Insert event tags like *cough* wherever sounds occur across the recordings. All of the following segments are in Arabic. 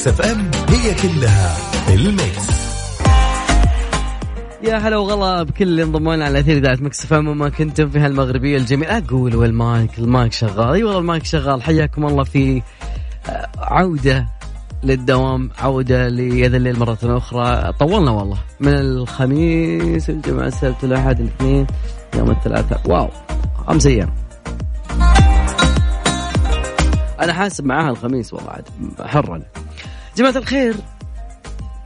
Mix FM هي كلها ال mix. يا هلا وغلا بكل اللي انضموا لنا على أثير إذاعة Mix FM وما كنتم في هالمغربية الجميلة. أقول وال mic ال mic شغال. اي والله المايك شغال. حياكم الله في آه، عودة للدوام عودة ليا ذا الليل مرة أخرى. طولنا والله. من الخميس الجمعة السبت الأحد الاثنين يوم الثلاثاء. wow. خمس أيام. أنا حاسب معاها الخميس والله عاد. حرا. جماعة الخير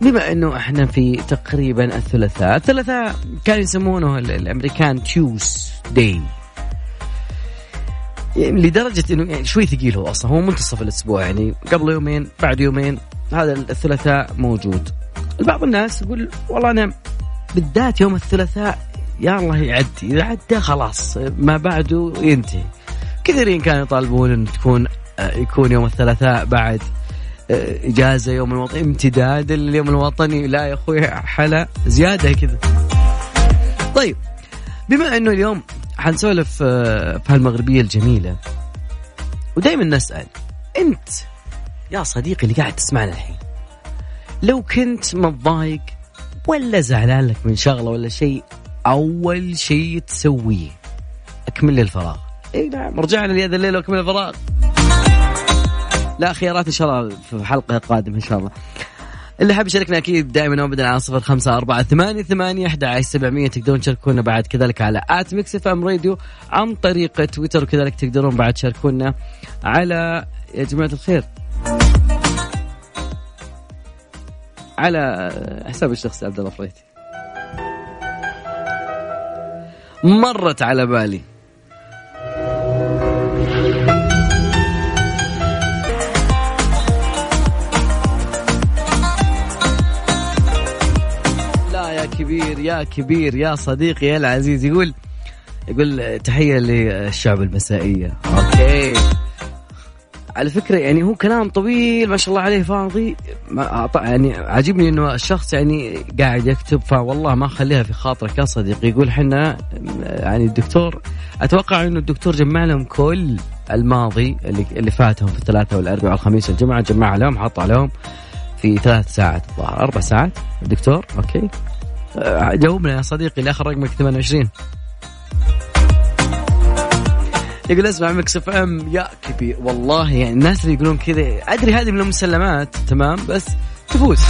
بما إنه إحنا في تقريبا الثلاثاء، الثلاثاء كانوا يسمونه الأمريكان تيوز داي. يعني لدرجة إنه يعني شوي ثقيل هو أصلا هو منتصف الأسبوع يعني قبل يومين بعد يومين هذا الثلاثاء موجود. بعض الناس يقول والله أنا بالذات يوم الثلاثاء يا الله يعدي إذا عدى خلاص ما بعده ينتهي. كثيرين كانوا يطالبون انه تكون يكون يوم الثلاثاء بعد إجازة يوم الوطني امتداد اليوم الوطني. لا يا أخوي حلا زيادة كذا. طيب بما إنه اليوم حنسولف آه، في هالمغربية الجميلة ودائما نسأل أنت يا صديقي اللي قاعد تسمعنا الحين لو كنت متضايق ولا زعلان لك من شغلة ولا شيء أول شيء تسويه أكمل لي الفراغ. إي نعم رجعنا ليا ذا الليل وأكمل الفراغ. لا خيارات إن شاء الله في حلقة قادمة إن شاء الله. اللي حاب يشاركنا أكيد دائما ابدا على صفر خمسة أربعة ثمانية ثمانية أحد سبعمية تقدرون تشاركونا بعد كذلك على at Mix FM Radio عن طريق تويتر وكذلك تقدرون بعد تشاركونا على يا جماعة الخير. على حساب الشخصي عبد الله فريتي مرت على بالي. يا كبير يا صديقي يا العزيز. يقول يقول تحية للشعب المسائية. okay. على فكرة يعني هو كلام طويل ما شاء الله عليه فاضي. ما يعني عاجبني إنه الشخص يعني قاعد يكتب فوالله ما خليها في خاطرك يا صديقي. يقول حنا يعني الدكتور أتوقع إنه الدكتور جمع لهم كل الماضي اللي اللي فاتهم في الثلاثاء والاربعاء والخميس والجمعة. جمع لهم حط عليهم في ثلاث ساعات. الظاهر أربع ساعات. الدكتور أوكي. جاوبنا يا صديقي اللي اخر رقمك 28 يقول أسمع Mix FM يا كبير والله يعني الناس اللي يقولون كذا أدري هذه من المسلمات تمام بس تفوز.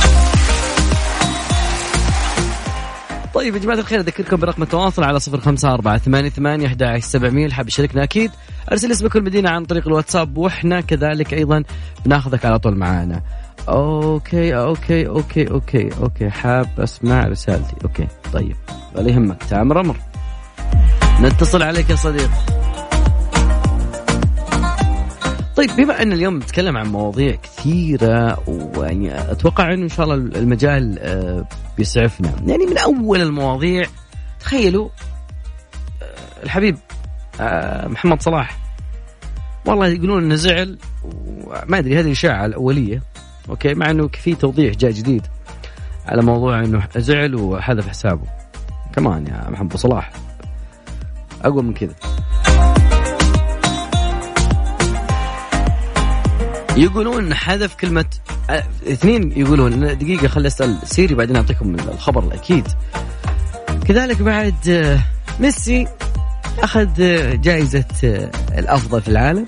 طيب يا جماعة الخير أذكركم برقم التواصل على صفر خمسة أربعة ثمانية ثمانية أحد سبعمية حاب يشاركنا أكيد. أرسل اسمك والمدينة عن طريق الواتساب وإحنا كذلك أيضا بناخذك على طول معانا. okay okay okay okay okay. حاب أسمع رسالتي. okay طيب. ولا يهمك تعال أمر نتصل عليك يا صديق. طيب بما أن اليوم نتكلم عن مواضيع كثيرة ويعني أتوقع إنه إن شاء الله المجال آه، بيسعفنا يعني من أول المواضيع تخيلوا آه، الحبيب آه، محمد صلاح. والله يقولون إنه زعل وما أدري هذه إشاعة الأولية. أوكي مع إنه في توضيح جاء جديد على موضوع إنه زعل وحذف حسابه كمان يا محمد صلاح أقوى من كذا يقولون حذف كلمة اثنين يقولون دقيقة خلي أسأل سيري بعدين أعطيكم الخبر الأكيد. كذلك بعد ميسي أخذ جائزة الأفضل في العالم.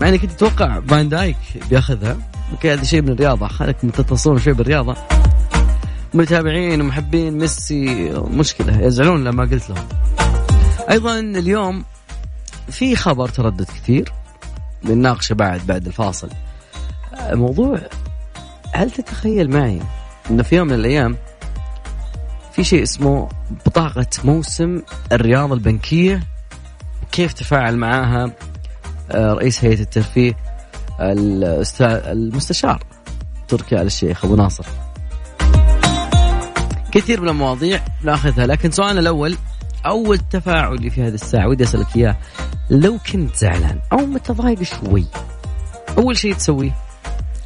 مع إني كنت أتوقع فان دايك بيأخذها. هذا شيء من الرياضة. خليكم تتصلون شوي بالرياضة. متابعين ومحبين ميسي مشكلة. يزعلون لما قلت لهم. أيضا اليوم في خبر تردد كثير. بنناقشه بعد بعد الفاصل. موضوع هل تتخيل معي انه في يوم من الأيام في شيء اسمه بطاقة موسم الرياضة البنكية؟ كيف تفاعل معاها آه، رئيس هيئة الترفيه. المستشار. تركي آل الشيخ أبو ناصر. كثير من المواضيع ناخذها لكن سؤالنا الأول أول تفاعلي في هذه الساعة ودي أسألك إياه لو كنت زعلان أو متضايق شوي أول شيء تسويه؟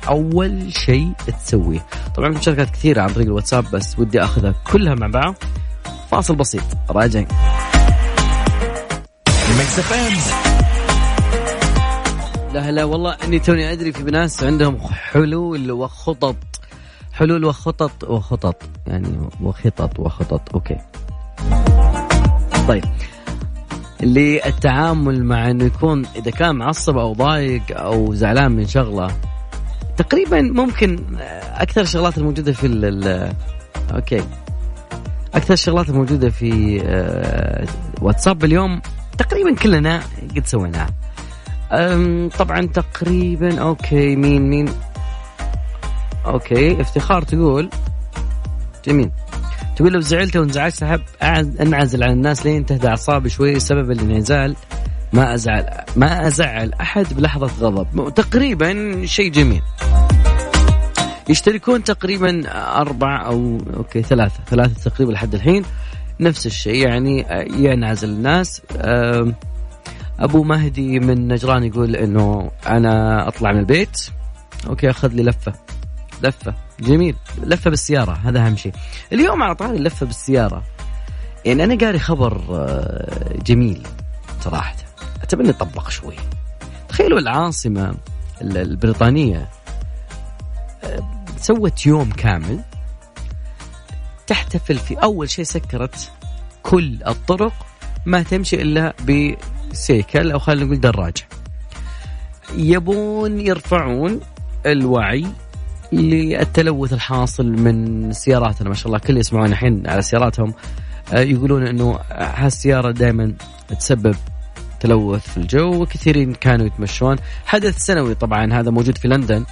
أول شيء تسويه. طبعا مشاركات كثيرة عن طريق الواتساب بس ودي أخذها كلها مع بعض. فاصل بسيط راجعين. لا لا والله إني توني أدري في ناس عندهم حلول وخطط. حلول وخطط وخطط. يعني وخطط وخطط. أوكي. طيب. للتعامل مع إنه يكون إذا كان معصب أو ضايق أو زعلان من شغلة تقريبا ممكن أكثر الشغلات الموجودة في ال okay. أكثر الشغلات الموجودة في آه، واتساب اليوم تقريبا كلنا قد سويناها. طبعا تقريبا okay مين مين؟ okay افتخار تقول. جميل. تقول لو زعلت وانزعجت أحب انعزل عن الناس لين تهدى أعصابي شوي. سبب الانعزال ما أزعل ما أزعل أحد بلحظة غضب. تقريبا شيء جميل. يشتركون تقريبا أربع أو okay ثلاثة. ثلاثة تقريبا لحد الحين. نفس الشيء يعني ينعزل الناس. أم، أبو مهدي من نجران يقول إنه أنا أطلع من البيت. okay أخذ لي لفة. لفة. جميل. لفة بالسيارة هذا أهم شيء. اليوم على طاري اللفة بالسيارة. يعني أنا قاري خبر آه، جميل صراحة. أتمنى يطبق شوي. تخيلوا العاصمة ال- البريطانية آه، سوت يوم كامل تحتفل في أول شيء سكرت كل الطرق ما تمشي إلا بسيكل أو خلينا نقول دراجة. يبون يرفعون الوعي للتلوث الحاصل من سياراتنا. ما شاء الله كل يسمعون الحين على سياراتهم آه، يقولون إنه هالسيارة دائما تسبب تلوث في الجو وكثيرين كانوا يتمشون. حدث سنوي طبعا هذا موجود في لندن.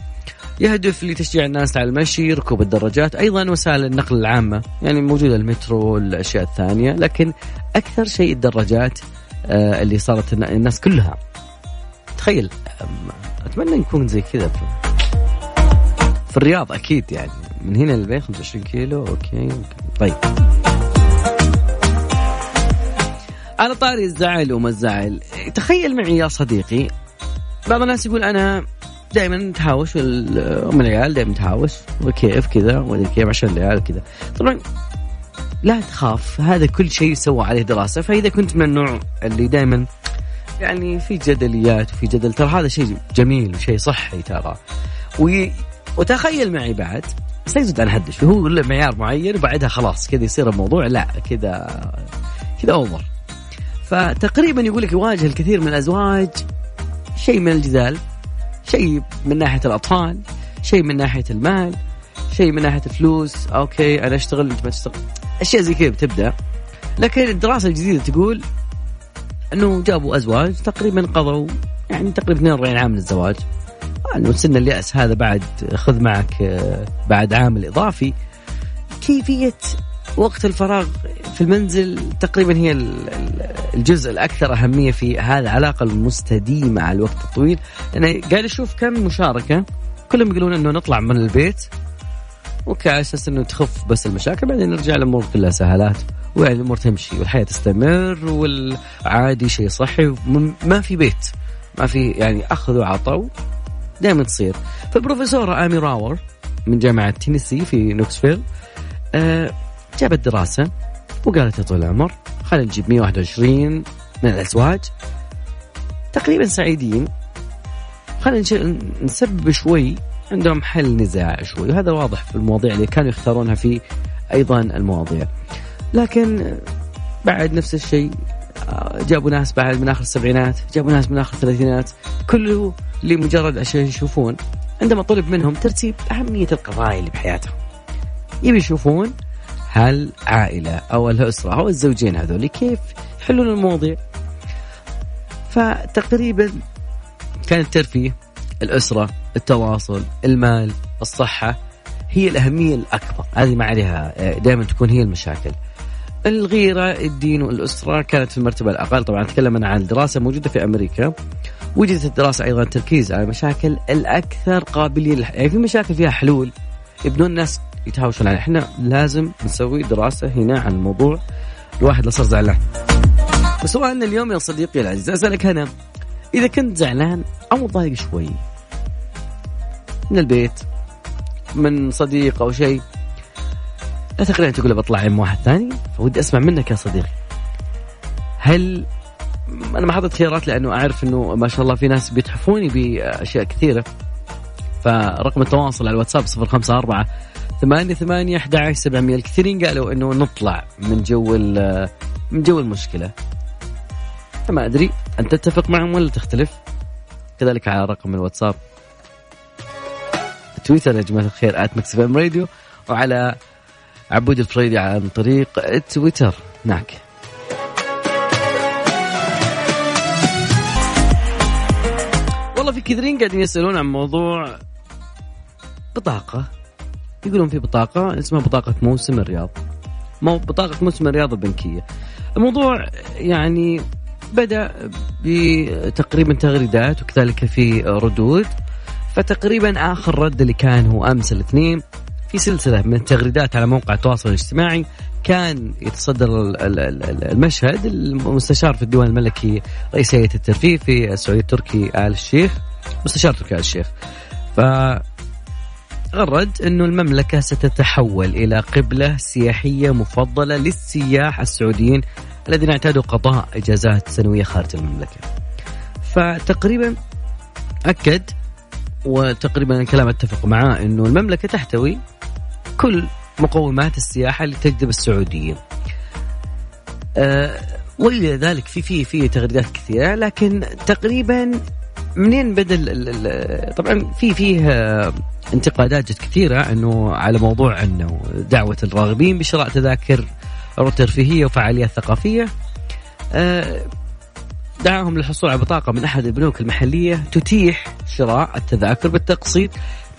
يهدف لتشجيع الناس على المشي ركوب الدراجات أيضا وسائل النقل العامة يعني موجودة المترو والاشياء الثانية. لكن أكثر شيء الدراجات اللي صارت النا- الناس كلها. تخيل أتمنى يكون زي كذا في, الرياض أكيد يعني. من هنا للبيت 25 كيلو okay, okay. طيب. على طاري الزعل وما الزعل تخيل معي يا صديقي بعض الناس يقول أنا دائما نتهاوش وال- ام العيال دائما نتهاوش وكيف كذا ومدري كيف عشان العيال كذا. طبعا لا تخاف هذا كل شيء سوى عليه دراسة. فإذا كنت من النوع اللي دائما يعني في جدليات وفي جدل ترى هذا شيء جميل وشيء صحي ترى. وي... وتخيل معي بعد يزود عن شوي هو له معيار معين وبعدها خلاص كذا يصير الموضوع لا كذا كذا over فتقريبا يقول لك يواجه الكثير من الأزواج شيء من الجدال شيء من ناحية الأطفال شيء من ناحية المال. شيء من ناحية الفلوس okay أنا أشتغل أنت ما تشتغل. أشياء زي كذا بتبدأ. لكن الدراسة الجديدة تقول إنه جابوا أزواج تقريبا قضوا يعني تقريبا 42 عام من الزواج انه سن الياس هذا بعد خذ معك آه، بعد عامل إضافي. كيفية وقت الفراغ في المنزل تقريبا هي ال- ال- الجزء الأكثر أهمية في هذه العلاقة المستديمة على الوقت الطويل. أنا قاعد أشوف كم مشاركة كلهم يقولون إنه نطلع من البيت. أساس إنه تخف بس المشاكل بعدين نرجع الأمور كلها سهالات ويعني الأمور تمشي والحياة تستمر والعادي شيء صحي ما في بيت ما في يعني أخذ وعطا دائما تصير. فالبروفيسورة آمي راور من جامعة تينيسي في نوكسفيل آه جابت دراسة وقالت يا طويل العمر خلينا نجيب 121 من الأزواج تقريبا سعيدين. خلينا نسبب شوي عندهم حل نزاع شوي وهذا واضح في المواضيع اللي كانوا يختارونها في أيضا المواضيع. لكن بعد نفس الشيء آه، جابوا ناس بعد من آخر السبعينات جابوا ناس من آخر الثلاثينات كله لمجرد عشان يشوفون عندما طلب منهم ترتيب أهمية القضايا اللي بحياتهم. يبي يشوفون هل عائلة أو الأسرة أو الزوجين هذول كيف يحلون المواضيع. فتقريبا كان الترفيه الأسرة التواصل المال الصحة هي الأهمية الأكبر. هذه ما عليها دائما تكون هي المشاكل. الغيرة الدين والأسرة كانت في المرتبة الأقل. طبعا أتكلم أنا عن دراسة موجودة في أمريكا. وجدت الدراسة أيضا تركيز على المشاكل الأكثر قابلية للح... يعني في مشاكل فيها حلول. يبدون الناس يتهاوشون عليها. إحنا لازم نسوي دراسة هنا عن الموضوع الواحد لا صار زعلان. وسؤالنا اليوم يا صديقي العزيز أسألك أنا إذا كنت زعلان أو مضايق شوي من البيت من صديق أو شيء. لا تقريبا تقول بطلع مع واحد ثاني فودي أسمع منك يا صديقي. هل أنا ما حطيت خيارات لأنه أعرف إنه ما شاء الله في ناس بيتحفوني بأشياء كثيرة. فرقم التواصل على الواتساب 054 ثمانية ثمانية 11 700 الكثيرين قالوا إنه نطلع من جو من جو المشكلة. ما أدري أنت تتفق معهم ولا تختلف؟ كذلك على رقم الواتساب. تويتر يا جماعة الخير at Mix راديو أو على عبود الفريدي عن طريق تويتر. معك والله في كثيرين قاعدين يسألون عن موضوع بطاقة. يقولون في بطاقة اسمها بطاقة موسم الرياض. مو بطاقة موسم الرياض البنكية. الموضوع يعني بدأ بتقريبا تغريدات وكذلك في ردود. فتقريبا آخر رد اللي كان هو أمس الاثنين في سلسلة من التغريدات على موقع التواصل الاجتماعي كان يتصدر المشهد المستشار في الديوان الملكي رئيس هيئة الترفيه في السعودية التركي آل الشيخ. مستشار تركي آل الشيخ. ف غرد أنه المملكة ستتحول إلى قبلة سياحية مفضلة للسياح السعوديين الذين اعتادوا قضاء إجازات سنوية خارج المملكة. فتقريبا أكد وتقريبا الكلام أتفق معاه أنه المملكة تحتوي كل مقومات السياحة اللي تجذب السعوديين أه ولذلك في في في تغريدات كثيرة لكن تقريبا منين بدأ طبعا في فيه انتقادات جت كثيرة إنه على موضوع إنه دعوة الراغبين بشراء تذاكر ترفيهية وفعاليات ثقافية. آه، دعاهم للحصول على بطاقة من أحد البنوك المحلية تتيح شراء التذاكر بالتقسيط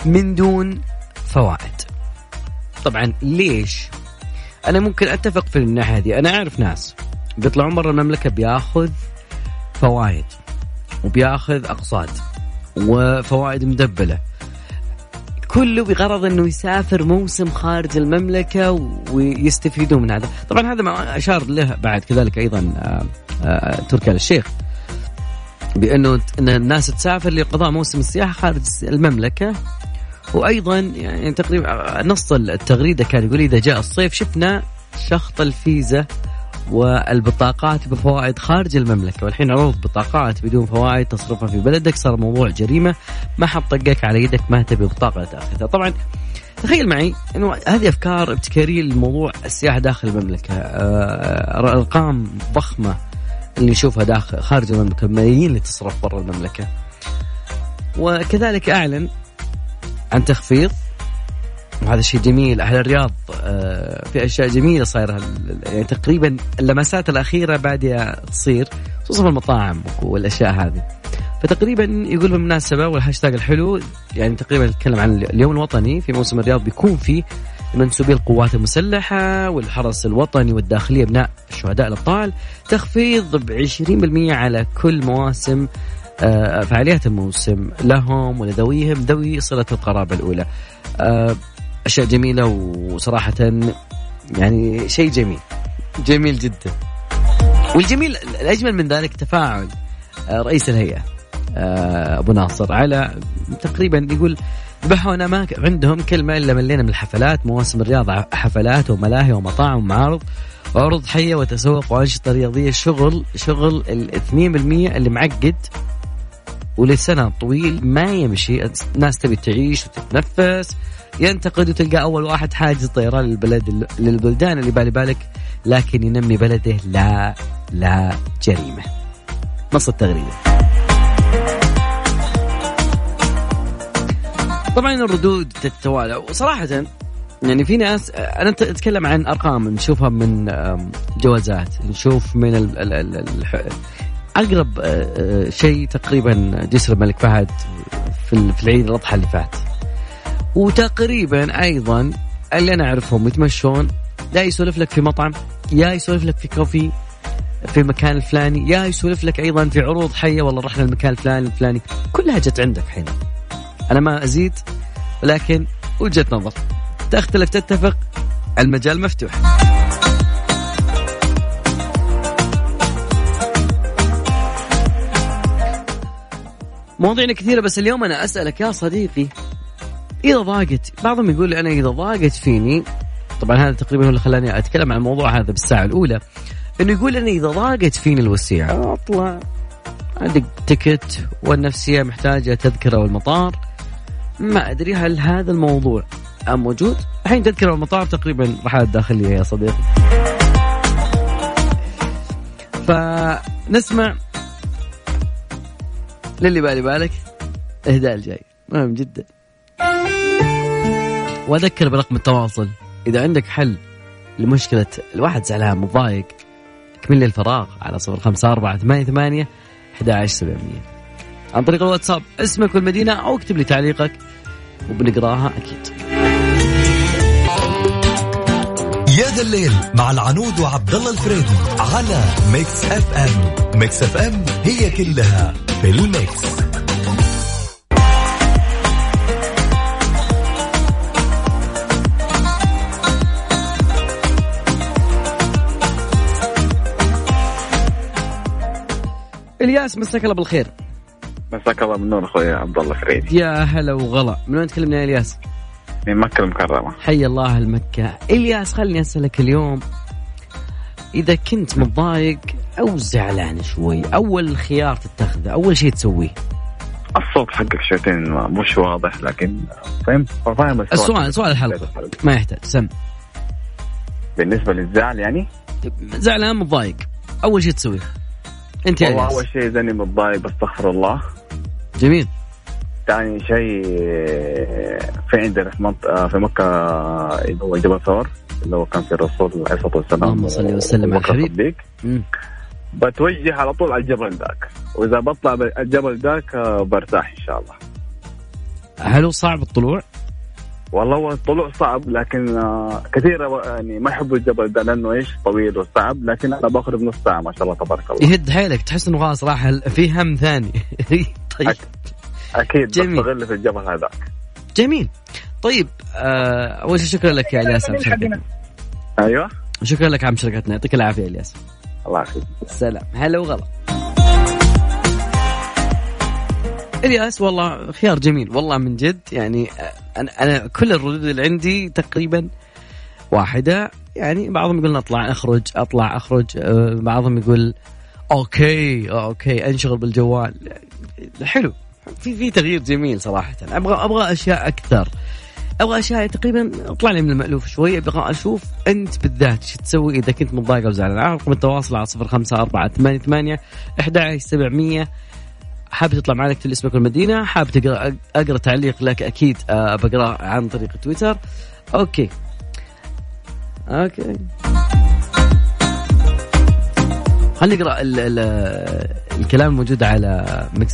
من دون فوائد. طبعا ليش؟ أنا ممكن أتفق في الناحية هذه، أنا أعرف ناس بيطلعون برا المملكة بياخذ فوائد وبياخذ أقساط وفوائد مدبلة كله بغرض إنه يسافر موسم خارج المملكة ويستفيدوا من هذا، طبعا هذا ما أشار له بعد كذلك أيضا آه، آه، تركي آل الشيخ بأنه إن الناس تسافر لقضاء موسم السياحة خارج المملكة. وأيضا يعني تقريبا نص التغريدة كان يقول إذا جاء الصيف شفنا شخط الفيزا والبطاقات بفوائد خارج المملكة. والحين عروض بطاقات بدون فوائد تصرفها في بلدك. صار موضوع جريمة. ما حط طقك على يدك. ما تبي بطاقة تاخذها طبعا تخيل معي إنه هذه أفكار ابتكارية لموضوع السياحة داخل المملكة. آه، أرقام ضخمة اللي نشوفها داخل خارج المملكة. ملايين اللي تصرف برا المملكة. وكذلك أعلن عن تخفيض وهذا شيء جميل. أهل الرياض آه، في أشياء جميلة صايرة يعني تقريبا اللمسات الأخيرة باديه تصير خصوصا المطاعم والأشياء هذه. فتقريبا يقول بالمناسبة والهاشتاج الحلو يعني تقريبا نتكلم عن اليوم الوطني في موسم الرياض بيكون فيه منسوبي القوات المسلحة والحرس الوطني والداخلية أبناء الشهداء الأبطال. تخفيض ب 20% على كل مواسم آه، فعاليات الموسم لهم ولذويهم ذوي صلة القرابة الأولى. آه، أشياء جميلة وصراحة يعني شيء جميل. جميل جدا. والجميل الأجمل من ذلك تفاعل آه، رئيس الهيئة آه، أبو ناصر على تقريبا يقول ذبحونا ما عندهم كلمة إلا ملينا من الحفلات مواسم الرياضة حفلات وملاهي ومطاعم ومعارض وعروض حية وتسوق وأنشطة رياضية شغل شغل ال 2% اللي معقد ولسنة طويل ما يمشي الناس تبي تعيش وتتنفس ينتقد وتلقى أول واحد حاجز طيران للبلد للبلدان اللي بالي بالك لكن ينمي بلده لا لا جريمة. نص التغريدة. طبعا الردود تتوالى وصراحه يعني في ناس أنا أتكلم عن أرقام نشوفها من جوازات نشوف من ال ال ال أقرب آه، آه، شيء تقريبا جسر الملك فهد في العيد الأضحى اللي فات وتقريبا أيضا اللي أنا أعرفهم يتمشون يا يسولف لك في مطعم يا يسولف لك في كوفي في المكان الفلاني يا يسولف لك أيضا في عروض حية والله رحنا المكان الفلاني الفلاني. كلها جت عندك حين. أنا ما أزيد ولكن وجهة نظر. تختلف تتفق المجال مفتوح. مواضيعنا كثيرة بس اليوم أنا أسألك يا صديقي إذا ضاقت بعضهم يقول أنا إذا ضاقت فيني طبعا هذا تقريبا هو اللي خلاني أتكلم عن الموضوع هذا بالساعة الأولى إنه يقول اني إذا ضاقت فيني الوسيعة. أطلع عندك تكت والنفسيه محتاجة تذكرة والمطار. ما أدري هل هذا الموضوع موجود؟ الحين تذكرة المطار تقريبا رحلات داخليه يا صديقي. فنسمع للي بالي بالك إهداء الجاي. مهم جدا. وأذكر برقم التواصل. إذا عندك حل لمشكلة الواحد زعلان مضايق اكمل لي الفراغ على صفر خمسة أربعة ثمانية ثمانية أحد سبعمية. عن طريق الواتساب اسمك والمدينة أو اكتب لي تعليقك وبنقراها أكيد. يا ذا الليل مع العنود وعبد الله الفريدي على Mix FM. Mix FM هي كلها في ال Mix. إلياس مساك الله بالخير. مساك الله بالنور أخوي عبد الله فريد يا هلا وغلا. من وين تكلمنا يا إلياس؟ من مكة المكرمة. حي الله المكة. إلياس خليني اسالك اليوم إذا كنت متضايق أو زعلان شوي أول خيار تتخذه أول شيء تسويه؟ الصوت حقك شويتين مش واضح لكن فهمت فاهم السؤال سؤال الحلقة. ما يحتاج سم. بالنسبة للزعل يعني؟ زعلان متضايق. أول شيء تسويه. أنت يا والله أول شيء أني متضايق بستغفر الله. جميل. ثاني شيء في عندنا في منطقة في مكة اللي هو جبل ثور اللي هو كان في الرسول عليه الصلاة والسلام اللهم صل وسلم على الحبيب. بتوجه على طول على الجبل ذاك. وإذا بطلع الجبل ذاك برتاح إن شاء الله. هل هو صعب الطلوع؟ والله هو الطلوع صعب لكن آه، كثير يعني ما يحبوا الجبل ده لأنه إيش؟ طويل وصعب لكن أنا باخذ بنص ساعة ما شاء الله تبارك الله. يهد حيلك تحس إنه خلاص راح في هم ثاني. *laughs* طيب. أكيد جميل. بستغل في الجبل هذاك. جميل. طيب آه أول شيء شكرا لك يا الياس أيوه. شكرا لك على مشاركتنا يعطيك العافية يا الياس الله يعافيك سلام. هلا وغلا. الياس والله خيار جميل. والله من جد يعني أنا أنا كل الردود اللي عندي تقريبا واحدة. يعني بعضهم يقول أطلع أخرج أطلع أخرج. آه، بعضهم يقول okay okay أنشغل بالجوال. حلو. في في تغيير جميل صراحة. أبغى أبغى أشياء أكثر. أبغى أشياء تقريبا اطلع لي من المألوف شوي. أبغى أشوف أنت بالذات شو تسوي إذا كنت متضايق أو زعلان. رقم التواصل على صفر خمسة أربعة ثمانية ثمانية أحد سبعمية. حابب تطلع معنا اكتب اسمك والمدينة حابب تقرا أقرأ تعليق لك أكيد آه، بقراه عن طريق تويتر. Okay. Okay. خلينا نقرأ ال- ال- الكلام الموجود على Mix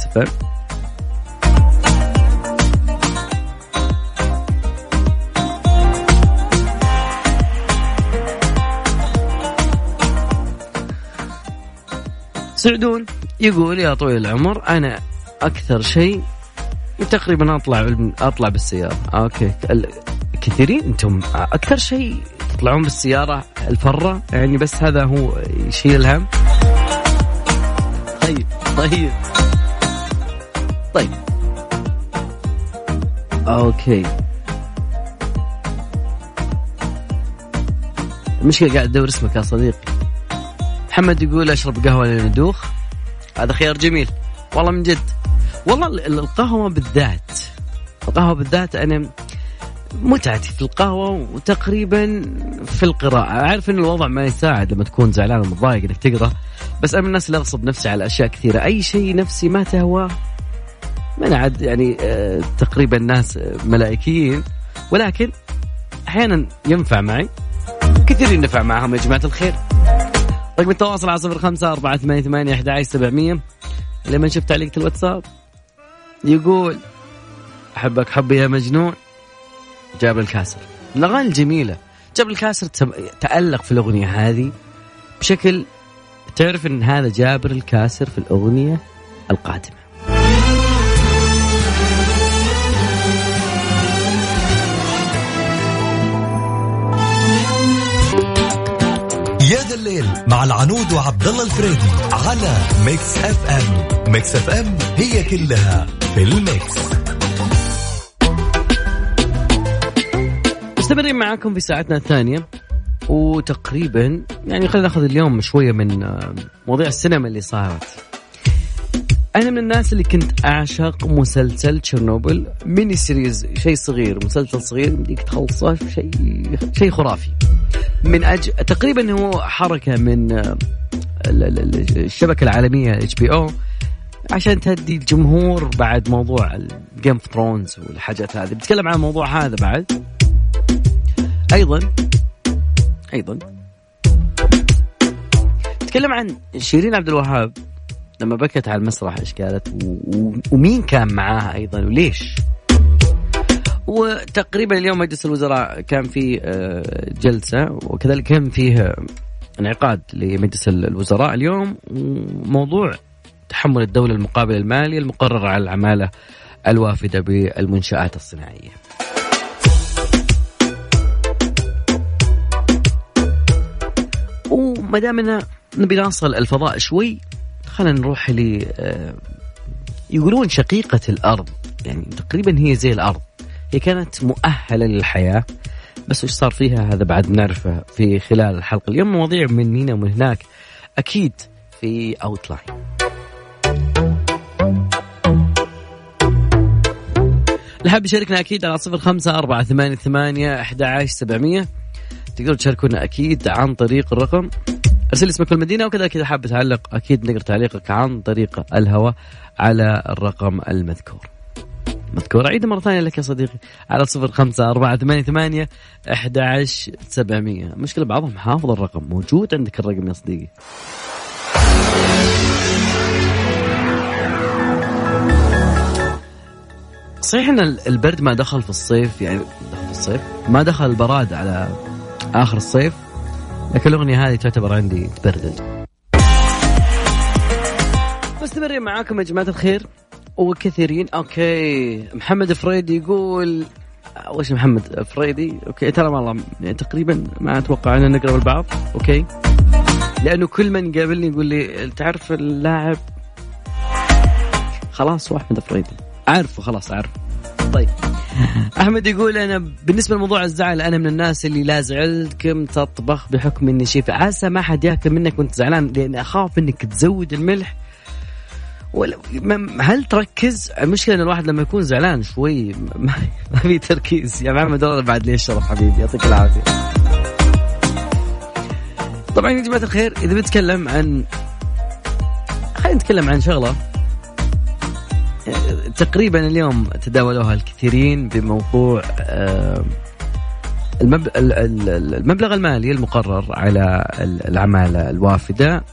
سعدون يقول يا طويل العمر أنا أكثر شيء تقريبا أطلع أطلع بالسيارة. Okay. كثيرين أنتم أكثر شيء تطلعون بالسيارة الفرة؟ يعني بس هذا هو يشيل الهم. طيب طيب. طيب. Okay. المشكلة قاعد أدور اسمك يا صديقي. محمد يقول أشرب قهوة لين ادوخ هذا خيار جميل. والله من جد. والله ال- ال- القهوة بالذات. القهوة بالذات أنا متعتي في القهوة وتقريبا في القراءة. أعرف إن الوضع ما يساعد لما تكون زعلان ومتضايق إنك تقرأ بس أنا من الناس اللي أغصب نفسي على أشياء كثيرة. أي شيء نفسي ما تهواه ما أنا عاد يعني آه، تقريبا ناس ملائكيين. ولكن أحيانا ينفع معي. كثيرين نفع معهم يا جماعة الخير. رقم التواصل على صفر خمسة أربعة ثمانية ثمانية أحد سبعمية. لما شفت تعليقة الواتساب يقول أحبك حبي يا مجنون. جابر الكاسر. الأغاني الجميلة. جابر الكاسر تألق في الأغنية هذه بشكل تعرف أن هذا جابر الكاسر في الأغنية القادمة. الليل مع العنود وعبد الله الفريدي على Mix FM. Mix FM هي كلها في ال Mix. مستمرين معاكم في ساعتنا الثانية وتقريبا يعني خلينا ناخذ اليوم شوية من آه، مواضيع السينما اللي صارت. أنا من الناس اللي كنت أعشق مسلسل تشيرنوبل mini series شيء صغير مسلسل صغير يمديك تخلصه شيء شيء خرافي. من أج... تقريبا هو حركة من آه، الشبكة العالمية HBO عشان تهدي الجمهور بعد موضوع ال Game of Thrones والحاجات هذه. بتكلم عن الموضوع هذا بعد. أيضا أيضا تكلم عن شيرين عبد الوهاب. لما بكت على المسرح إيش قالت. ومين كان معاها أيضا؟ وليش؟ وتقريبا اليوم مجلس الوزراء كان في آه، جلسة وكذلك كان فيه انعقاد لمجلس الوزراء اليوم وموضوع تحمل الدولة المقابل المالي المقرر على العمالة الوافدة بالمنشآت الصناعية. وما دامنا نبي نوصل الفضاء شوي خلينا نروح ل آه، يقولون شقيقة الأرض. يعني تقريبا هي زي الأرض. هي كانت مؤهلة للحياة. بس وش صار فيها هذا بعد بنعرفه في خلال الحلقة اليوم؟ مواضيع من هنا ومن هناك. أكيد في أوتلاين اللي يشاركنا أكيد على صفر خمسة أربعة ثمانية ثمانية أحد عشر سبعمية. تقدروا تشاركونا أكيد عن طريق الرقم أرسل اسمك والمدينة وكذلك إذا حاب تعلق أكيد نقرأ تعليقك عن طريق الهواء على الرقم المذكور. مذكور. عيد مرة ثانية لك يا صديقي على صفر خمسة أربعة ثمانية ثمانية أحد عشر سبعمية. مشكلة بعضهم حافظ الرقم موجود عندك الرقم يا صديقي. صحيح إن البرد ما دخل في الصيف يعني دخل في الصيف ما دخل البرد على آخر الصيف لكن الأغنية هذه تعتبر عندي تبرد مستمرين معاكم يا جماعة الخير. وكثيرين. Okay. محمد فريدي يقول وش محمد فريدي؟ Okay. ترى والله يعني تقريبا ما أتوقع ان نقرب البعض. Okay. لأنه كل من قابلني يقول لي تعرف اللاعب؟ خلاص هو احمد فريدي. عارفه خلاص عارفه طيب. أحمد يقول أنا بالنسبة لموضوع الزعل أنا من الناس اللي لا زعلتكم تطبخ بحكم إني شيف. عسى ما حد يأكل منك وأنت زعلان لاني أخاف إنك تزود الملح. هل تركز؟ المشكلة إن الواحد لما يكون زعلان شوي ما *laughs* في تركيز. يا محمد والله بعد لي الشرف حبيبي؟ يعطيك العافية. طبعا يا جماعة الخير إذا بنتكلم عن خلينا نتكلم عن شغلة. تقريبا اليوم تداولوها الكثيرين بموضوع المبلغ المالي المقرر على العمالة الوافدة.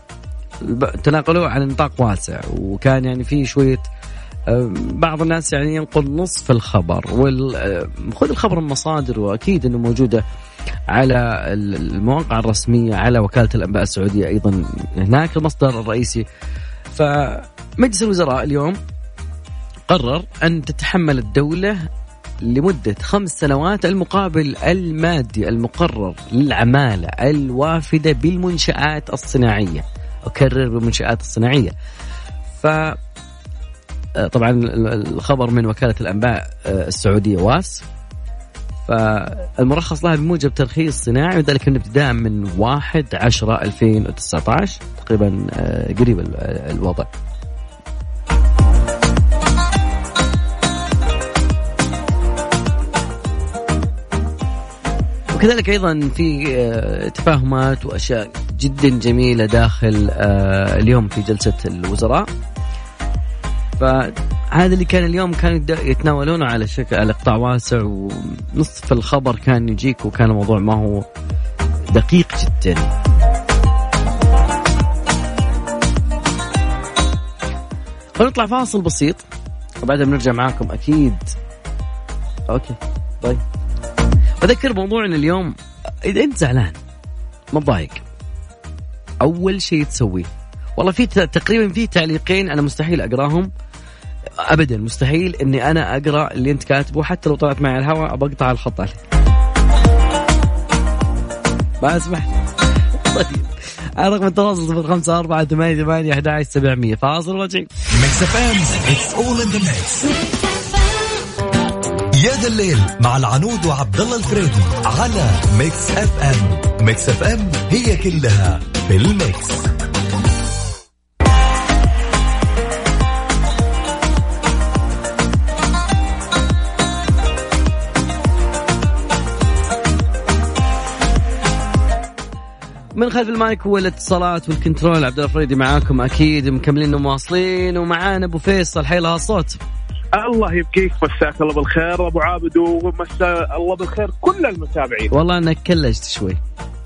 تناقلوه على نطاق واسع وكان يعني في شوية بعض الناس يعني ينقل نصف الخبر خذ الخبر من مصادر وأكيد إنه موجودة على المواقع الرسمية على وكالة الأنباء السعودية أيضا هناك المصدر الرئيسي. فمجلس الوزراء اليوم قرر أن تتحمل الدولة لمدة خمس سنوات المقابل المادي المقرر للعمالة الوافدة بالمنشآت الصناعية. أكرر بالمنشآت الصناعية. ف طبعا الخبر من وكالة الأنباء السعودية واس. فالمرخص لها بموجب ترخيص صناعي وذلك من ابتداء من 1 10 2019 تقريبا قريب الوضع. وكذلك أيضا في آه، تفاهمات وأشياء جدا جميلة داخل آه، اليوم في جلسة الوزراء. فهذا اللي كان اليوم كانوا يتناولونه على شكل على قطاع واسع ونصف الخبر كان يجيك وكان الموضوع ما هو دقيق جدا. ونطلع فاصل بسيط. وبعدها بنرجع معاكم أكيد. أوكي طيب. بذكر موضوع ان اليوم. إذا أنت زعلان متضايق أول شيء تسويه. والله في تقريبا في تعليقين أنا مستحيل أقراهم. ابدا مستحيل إني أنا أقرأ اللي أنت كاتبه حتى لو طلعت معي الهواء بقطع الخط عليك ما أسمح. طيب. على رقم التواصل صفر خمسة أربعة ثمانية ثمانية أحد عشر سبعمية. فاصل وجاي. يا ذا الليل مع العنود وعبد الله الفريدي على Mix FM. Mix FM هي كلها في ال Mix. من خلف المايك والاتصالات والكنترول. عبد الله الفريدي معاكم أكيد مكملين ومواصلين ومعانا أبو فيصل. حي هالصوت الله يبقيك مساك الله بالخير. أبو عابد ومسا الله بالخير كل المتابعين. والله انك كلجت شوي.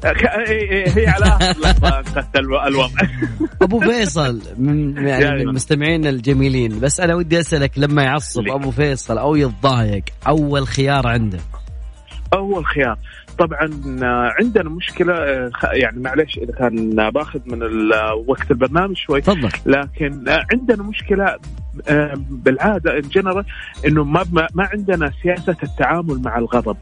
هي على *laughs* الو- الوضع. أبو فيصل من يعني. من مستمعينا الجميلين. بس أنا ودي أسألك لما يعصب. أبو فيصل أو يتضايق أول خيار عنده؟ أول خيار. طبعا آه، عندنا مشكلة آه، يعني معلش إذا كان باخذ من آه، وقت البرنامج شوي. تفضل. لكن عندنا مشكلة بالعادة ان جنرال إنه ما ما عندنا سياسة التعامل مع الغضب.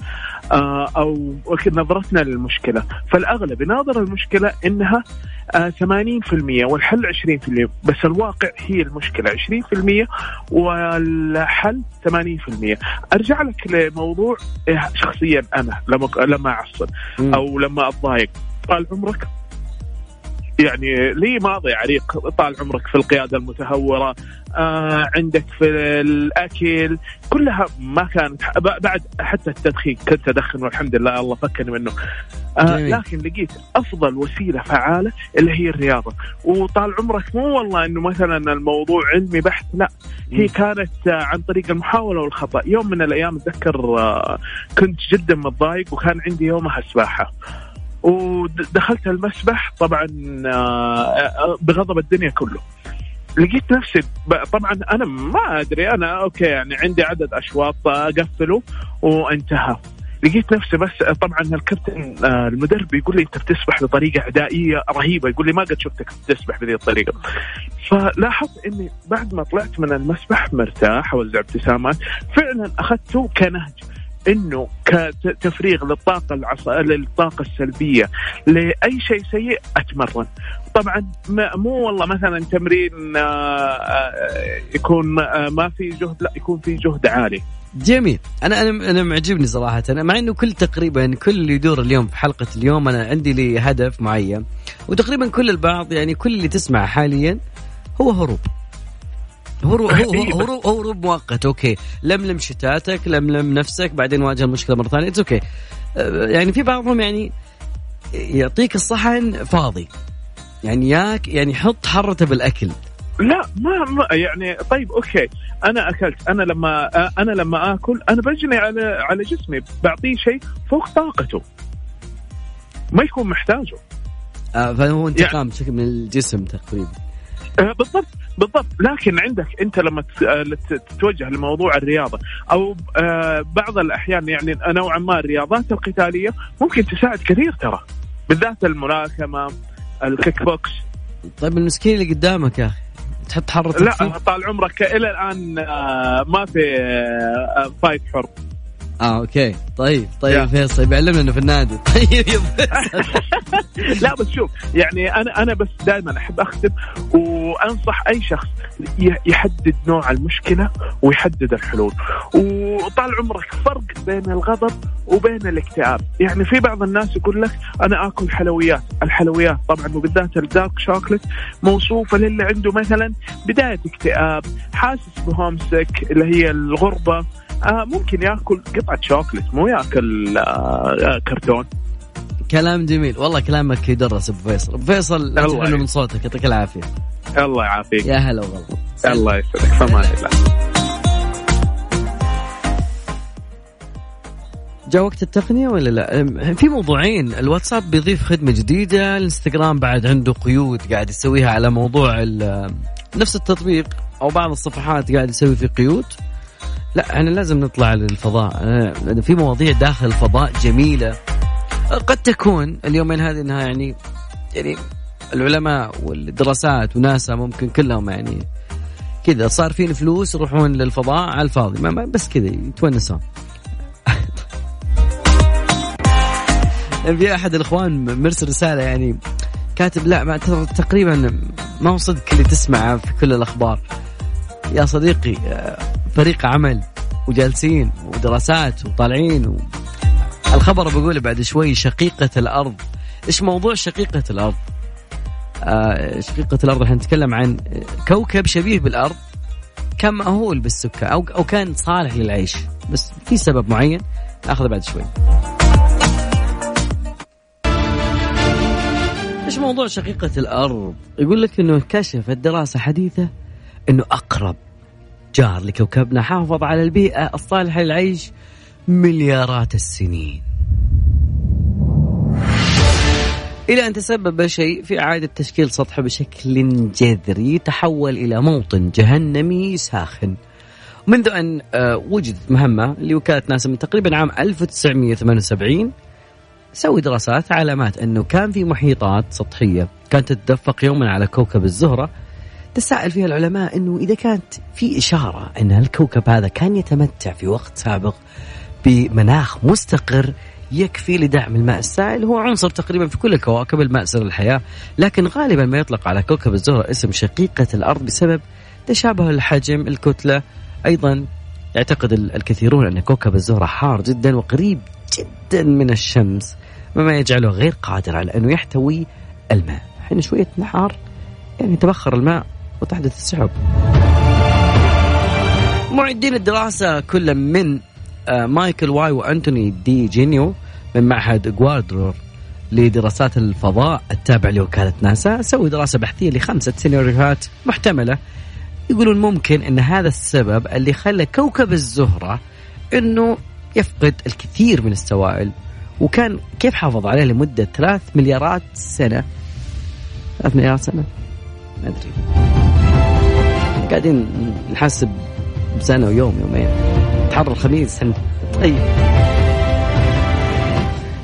آه، أو نظرتنا للمشكلة. فالأغلب يناظر المشكلة إنها آه، 80% والحل 20% بس الواقع هي المشكلة 20% والحل 80% أرجع لك لموضوع آه، شخصيا أنا لما لما اعصب مم. أو لما أتضايق. طال عمرك؟ يعني لي ماضي عريق طال عمرك في القيادة المتهورة آه عندك في الأكل كلها ما كانت بعد حتى التدخين كنت أدخن والحمد لله الله فكني منه. آه. لكن لقيت أفضل وسيلة فعالة اللي هي الرياضة. وطال عمرك مو والله إنه مثلا الموضوع علمي بحت لا. هي. كانت عن طريق المحاولة والخطأ. يوم من الأيام أتذكر آه، كنت جدا متضايق وكان عندي يومها سباحه ودخلت المسبح طبعا آه، آه، بغضب الدنيا كله. لقيت نفسي طبعا أنا ما أدري أنا أوكي يعني عندي عدد أشواط اقفله وانتهى. لقيت نفسي بس طبعا الكابتن آه، المدرب يقول لي أنت بتسبح بطريقة عدائية رهيبة يقول لي ما قد شفتك تسبح بهذه الطريقة. فلاحظت إني بعد ما طلعت من المسبح مرتاح اوزع ابتسامات فعلا أخذته كنهج إنه كتفريغ للطاقة العص... للطاقة السلبية. لأي شيء سيء أتمرن. طبعا مو والله مثلا تمرين آه، آه، يكون آه، ما في جهد لا يكون في جهد عالي. جميل. أنا أنا أنا معجبني صراحة. أنا مع إنه كل تقريبا كل اللي يدور اليوم في حلقة اليوم أنا عندي لي هدف معين. وتقريبا كل البعض يعني كل اللي تسمع حاليا هو هروب. هروب هو هروب هروب مؤقت. Okay. لملم شتاتك لملم نفسك بعدين واجه المشكلة مرة ثانية. Okay يعني في بعضهم يعني يعطيك الصحن فاضي. يعني ياك يعني حط حرته بالأكل. لا ما, ما يعني طيب okay. أنا أكلت أنا لما أنا لما آكل أنا بجني على على جسمي بعطيه شيء فوق طاقته. ما يكون محتاجه. آه، فهو انتقام بشكل من الجسم تقريبا. آه، بالضبط بالضبط. لكن عندك أنت لما آه، تتوجه لموضوع الرياضة أو آه، بعض الأحيان يعني نوعا ما الرياضات القتالية ممكن تساعد كثير ترى بالذات الملاكمة ال kickbox طيب المسكين اللي قدامك يا أخي تحط حرتك لا فيه؟ طال عمرك إلى الآن آه، ما في آه، فايت حر آه okay. طيب طيب. فيصل بيعلمنا إنه في النادي. *laughs* طيب. *laughs* لا بس شوف يعني أنا أنا بس دائما أحب أختم وأنصح أي شخص يحدد نوع المشكلة ويحدد الحلول. وطال عمرك فرق بين الغضب وبين الاكتئاب. يعني في بعض الناس يقول لك أنا آكل حلويات. الحلويات طبعا وبالذات ال dark chocolate موصوفة للي عنده مثلا بداية اكتئاب حاسس بهومسك اللي هي الغربة. آه ممكن ياكل قطعة شوكليت مو ياكل آه آه كرتون. كلام جميل. والله كلامك يدرس أبو فيصل. أبو فيصل الله من صوتك. يعطيك العافية. الله يعافيك. يا هلا والله. الله يسعدك. فمان الله جاء وقت التقنية ولا لا؟ في موضوعين. الواتساب بيضيف خدمة جديدة. الإنستغرام بعد عنده قيود قاعد يسويها على موضوع ال- نفس التطبيق أو بعض الصفحات قاعد يسوي فيه قيود. لا إحنا لازم نطلع للفضاء. لأن في مواضيع داخل الفضاء جميلة. قد تكون اليومين هذه إنها يعني يعني العلماء والدراسات وناسا ممكن كلهم يعني كذا صار فين فلوس يروحون للفضاء على الفاضي ما بس كذا يتونسون. *laughs* في أحد الإخوان مرسل رسالة يعني كاتب لا ما تقريبا ما هو صدق اللي تسمعه في كل الأخبار. يا صديقي آه، فريق عمل وجالسين ودراسات وطالعين و... الخبر بقوله بعد شوي شقيقة الأرض. إيش موضوع شقيقة الأرض؟ آه شقيقة الأرض إحنا نتكلم عن كوكب شبيه بالأرض كان مأهول بالسكة أو أو كان صالح للعيش. بس في سبب معين ناخذه بعد شوي. إيش موضوع شقيقة الأرض؟ يقول لك إنه كشفت دراسة حديثة إنه أقرب جار لكوكبنا حافظ على البيئة الصالحة للعيش مليارات السنين. إلى أن تسبب شيء في إعادة تشكيل سطحه بشكل جذري تحول إلى موطن جهنمي ساخن. منذ أن آه، وجدت مهمة لوكالة ناسا من تقريبا عام 1978 سوي دراسات علامات أنه كان في محيطات سطحية كانت تتدفق يوما على كوكب الزهرة تساءل فيها العلماء إنه إذا كانت في إشارة إن الكوكب هذا كان يتمتع في وقت سابق بمناخ مستقر يكفي لدعم الماء السائل هو عنصر تقريبا في كل الكواكب الماء سر الحياة لكن غالبا ما يطلق على كوكب الزهرة اسم شقيقة الأرض بسبب تشابه الحجم الكتلة أيضا يعتقد الكثيرون أن كوكب الزهرة حار جدا وقريب جدا من الشمس مما يجعله غير قادر على أنه يحتوي الماء. حين شوية نحار يعني تبخر الماء. وتحدث السحب. معدين الدراسة كل من آه، مايكل واي وأنتوني دي جينيو من معهد جودارد لدراسات الفضاء التابع لوكالة ناسا. سووا دراسة بحثية لخمسة سيناريوهات محتملة. يقولون ممكن أن هذا السبب اللي خلى كوكب الزهرة أنه يفقد الكثير من السوائل وكان كيف حافظ عليه لمدة ثلاث مليارات سنة؟ ثلاث مليارات سنة. ما أدري. قاعدين نحسب بسنة ويوم يومين. تحرر الخميس طيب.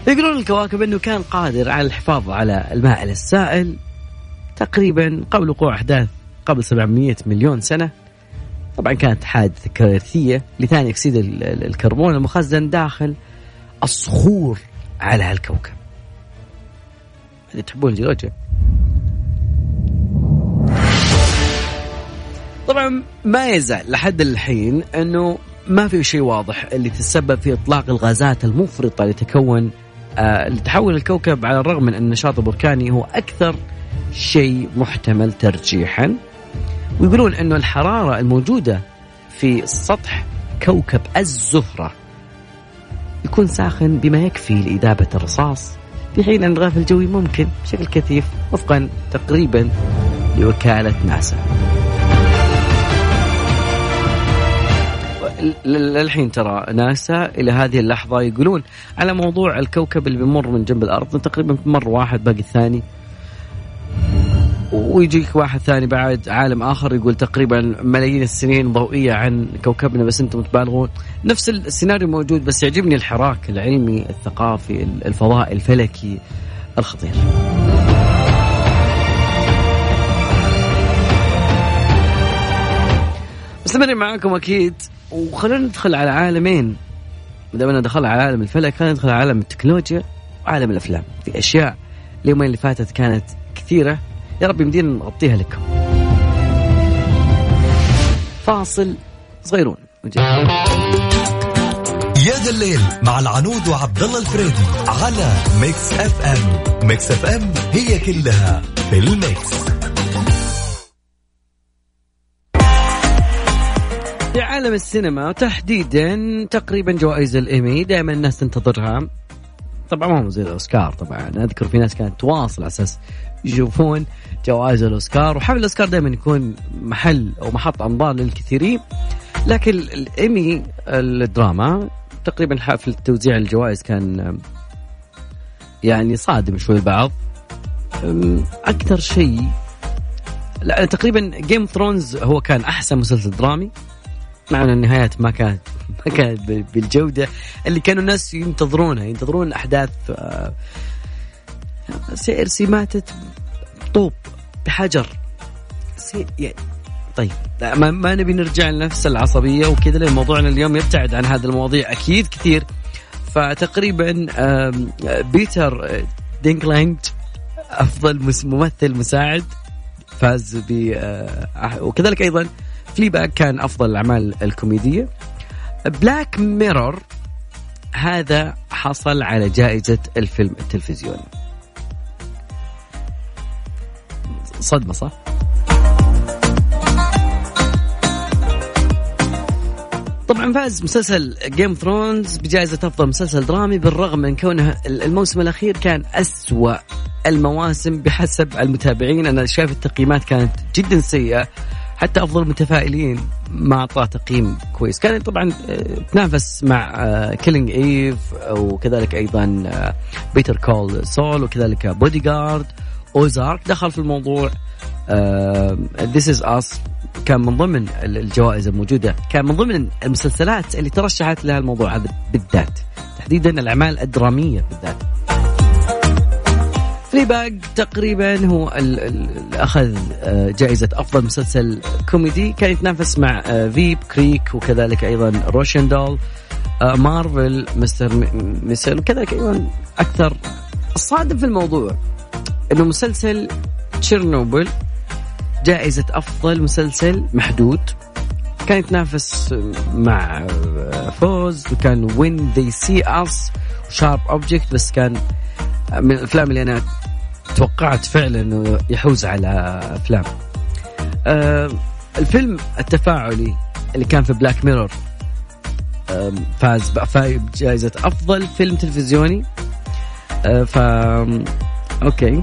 يقولون الكواكب إنه كان قادر على الحفاظ على الماء السائل تقريبا قبل وقوع أحداث قبل 700 مليون سنة. طبعا كانت حادثة كارثية لثاني أكسيد الكربون المخزن داخل الصخور على هالكوكب. هذه تحبون الجيولوجيا طبعا ما يزال لحد الحين إنه ما في شيء واضح اللي تسبب في إطلاق الغازات المفرطة لتكون آه لتحول الكوكب على الرغم من أن النشاط البركاني هو أكثر شيء محتمل ترجيحا. ويقولون إنه الحرارة الموجودة في سطح كوكب الزهرة يكون ساخن بما يكفي لإذابة الرصاص في حين أن الغلاف الجوي ممكن بشكل كثيف وفقا تقريبا لوكالة ناسا. للحين ترى ناسا إلى هذه اللحظة يقولون على موضوع الكوكب اللي بيمر من جنب الأرض تقريبا مر واحد باقي الثاني. ويجيك واحد ثاني بعد عالم آخر يقول تقريبا ملايين السنين ضوئية عن كوكبنا بس أنتم تبالغون. نفس السيناريو موجود بس يعجبني الحراك العلمي الثقافي الفضائي الفلكي الخطير. مستمرين معاكم أكيد. وخلونا ندخل على عالمين. ما دام دخلنا على عالم الفلك خلينا ندخل على عالم التكنولوجيا وعالم الأفلام. في أشياء اليومين اللي فاتت كانت كثيرة. يا رب يمدينا نغطيها لكم. فاصل صغيرون. يا ذا الليل مع العنود وعبد الله الفريدي على Mix FM. Mix FM هي كلها في الميكس. في عالم السينما تحديدا تقريبا جوائز الإيمي دائما الناس تنتظرها. طبعا ما هو زي الأوسكار طبعا. أذكر في ناس كانت تواصل على أساس يشوفون جوائز الأوسكار وحفل الأوسكار دائما يكون محل أو محط أنظار للكثيرين. لكن الإيمي الدراما تقريبا حفل توزيع الجوائز كان يعني صادم شوي البعض. أكثر شيء لا تقريبا Game Thrones هو كان أحسن مسلسل درامي. مع ان النهايات ما كانت ما كانت بالجودة اللي كانوا الناس ينتظرونها. ينتظرون احداث آه، سيرسي ماتت طوب بحجر. سي يعني طيب. ما, ما نبي نرجع لنفس العصبية وكذا لأن موضوعنا اليوم يبتعد عن هذا المواضيع أكيد كثير. فتقريبا بيتر دينكلاج أفضل ممثل مساعد فاز ب وكذلك Fleabag كان أفضل الأعمال الكوميدية. Black Mirror هذا حصل على جائزة الفيلم التلفزيوني. صدمة صح؟ طبعا فاز مسلسل Game Thrones بجائزة أفضل مسلسل درامي بالرغم من كونه الموسم الأخير كان أسوأ المواسم بحسب المتابعين. أنا شايف التقييمات كانت جدا سيئة. حتى أفضل المتفائلين ما أعطاه تقييم كويس. كان طبعا آه، تنافس مع Killing Eve وكذلك أيضا Better Call Saul وكذلك Bodyguard Ozark دخل في الموضوع. This Is Us كان من ضمن الجوائز الموجودة. كان من ضمن المسلسلات اللي ترشحت لها الموضوع هذا بالذات. تحديدا الأعمال الدرامية بالذات. Fleabag تقريبا هو اللي اخذ آه، جائزة أفضل مسلسل كوميدي. كان يتنافس مع آه، Veep Creek وكذلك أيضا Russian Doll آه، Marvelous Mrs. Maisel وكذلك أيضا أكثر. الصادم في الموضوع إنه مسلسل تشيرنوبل جائزة أفضل مسلسل محدود. كان يتنافس مع Fosse وكان When They See Us و Sharp Objects بس كان من الأفلام اللي أنا توقعت فعلا إنه يحوز على أفلام. آه الفيلم التفاعلي اللي كان في Black Mirror فاز بجائزة أفضل فيلم تلفزيوني. آه ف OK.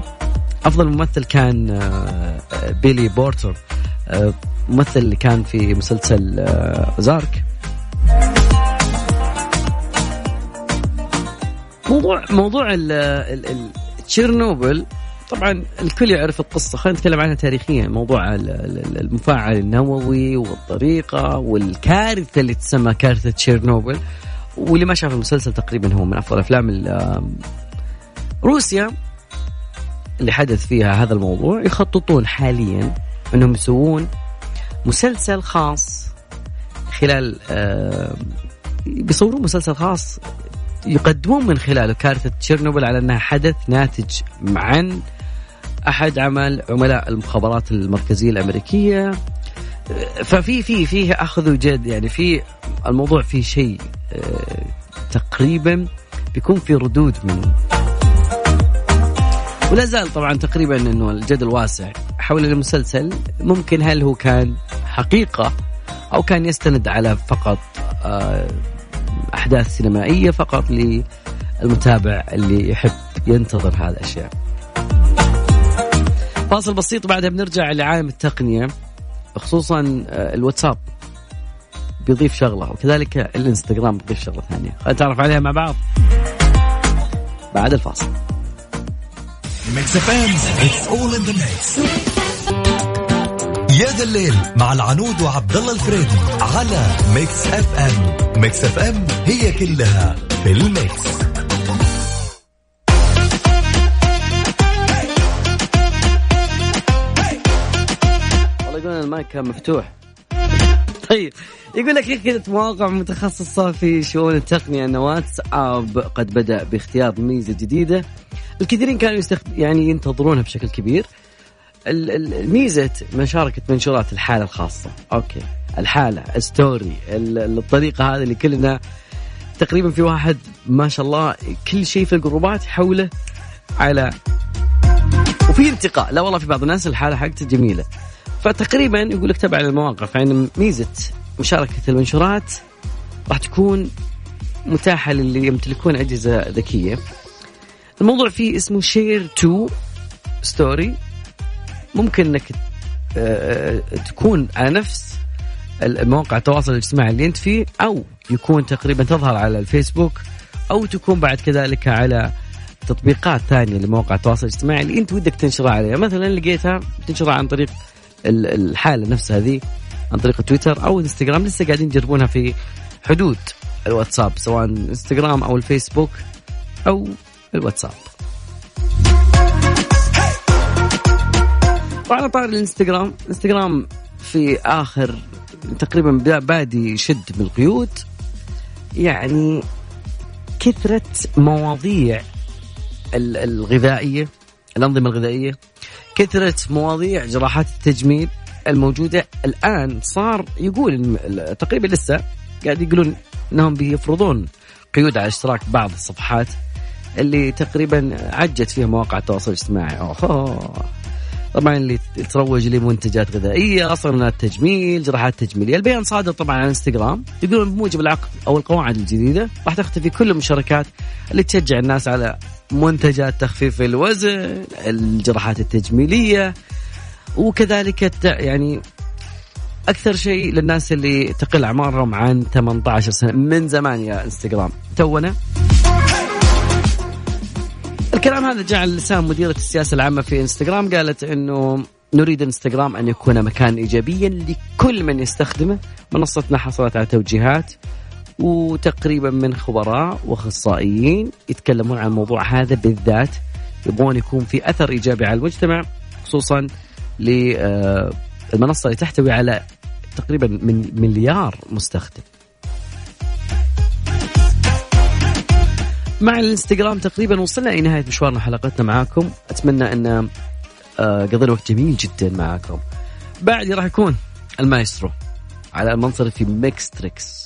أفضل ممثل كان آه بيلي بورتر. آه ممثل اللي كان في مسلسل زارك. موضوع موضوع تشيرنوبل طبعا الكل يعرف القصة. خلينا نتكلم عنها تاريخيا. موضوع المفاعل النووي والطريقة والكارثة اللي تسمى كارثة تشيرنوبل. واللي ما شاف المسلسل تقريبا هو من أفضل أفلام روسيا اللي حدث فيها هذا الموضوع. يخططون حاليا أنهم يسوون مسلسل خاص خلال بيصورون مسلسل خاص يقدمون من خلاله كارثة تشيرنوبل على أنها حدث ناتج عن أحد عمل عملاء المخابرات المركزية الأمريكية. ففي في فيه أخذ وجد يعني في الموضوع فيه شيء تقريبا بيكون في ردود من ولا زال طبعا تقريبا إنه الجدل واسع حول المسلسل. ممكن هل هو كان حقيقة أو كان يستند على فقط أحداث سينمائية فقط للمتابع اللي يحب ينتظر هذه الأشياء. فاصل بسيط بعدها بنرجع لعالم التقنية خصوصا الواتساب بيضيف شغلة وكذلك الإنستغرام بيضيف شغلة ثانية، خلينا نتعرف عليها مع بعض. بعد الفاصل. Mix FM it's all in the mix يا ذا الليل مع العنود وعبد الله الفريدي على Mix FM. Mix FM هي كلها في ال mix. والله يقول المايك كان مفتوح. طيب يقول لك كذا مواقع متخصصة في شؤون التقنية أن واتس آب قد بدأ باختبار ميزة جديدة. الكثيرين كانوا يستخد... يعني ينتظرونها بشكل كبير. الميزة مشاركة منشورات الحالة الخاصة. OK. الحالة story الطريقة هذه اللي كلنا تقريبا في واحد ما شاء الله كل شيء في الجروبات يحوله على وفي انتقاء. لا والله في بعض الناس الحالة حقته جميلة. فتقريبا يقول لك تبع المواقع فإن ميزة مشاركة المنشورات راح تكون متاحة للي يمتلكون أجهزة ذكية. الموضوع فيه اسمه share to story ممكن إنك تكون على نفس المواقع التواصل الاجتماعي اللي أنت فيه أو يكون تقريبا تظهر على الفيسبوك أو تكون بعد كذلك على تطبيقات ثانية لمواقع التواصل الاجتماعي اللي أنت ودك تنشرها عليها. مثلا لقيتها تنشرها عن طريق الحالة نفسها ذي عن طريق تويتر أو إنستغرام. لسه قاعدين يجربونها في حدود الواتساب سواء إنستغرام أو الفيسبوك أو الواتساب. وعلى طار الانستغرام انستغرام في آخر تقريبا بادي يشد من القيود يعني كثرة مواضيع الغذائية الأنظمة الغذائية كثرة مواضيع جراحات التجميل الموجودة الآن صار يقول تقريبا لسه قاعد يقولون إنهم بيفرضون قيود على اشتراك بعض الصفحات اللي تقريبا عجت فيها مواقع التواصل الاجتماعي أوه. طبعا اللي تروج لمنتجات غذائية أصلا التجميل جراحات تجميليه البيان صادر طبعا على إنستغرام يقولون بموجب العقد أو القواعد الجديدة راح تختفي كل المشاركات اللي تشجع الناس على منتجات تخفيف الوزن الجراحات التجميلية وكذلك يعني أكثر شيء للناس اللي تقل أعمارهم عن 18 سنة من زمان يا إنستغرام. تونا. الكلام هذا جعل لسان مديرة السياسة العامة في إنستغرام قالت إنه نريد إنستغرام أن يكون مكان ايجابيا لكل من يستخدمه. منصتنا حصلت على توجيهات وتقريبا من خبراء وأخصائيين يتكلمون عن الموضوع هذا بالذات. يبغون يكون في أثر إيجابي على المجتمع خصوصا للمنصة اللي تحتوي على تقريبا من مليار مستخدم. مع الانستغرام تقريبا وصلنا إلى نهاية مشوارنا حلقتنا معاكم. أتمنى أن آه، قضينا وقت جميل جدا معاكم. بعد راح يكون المايسترو على المنصه في Mix Tricks.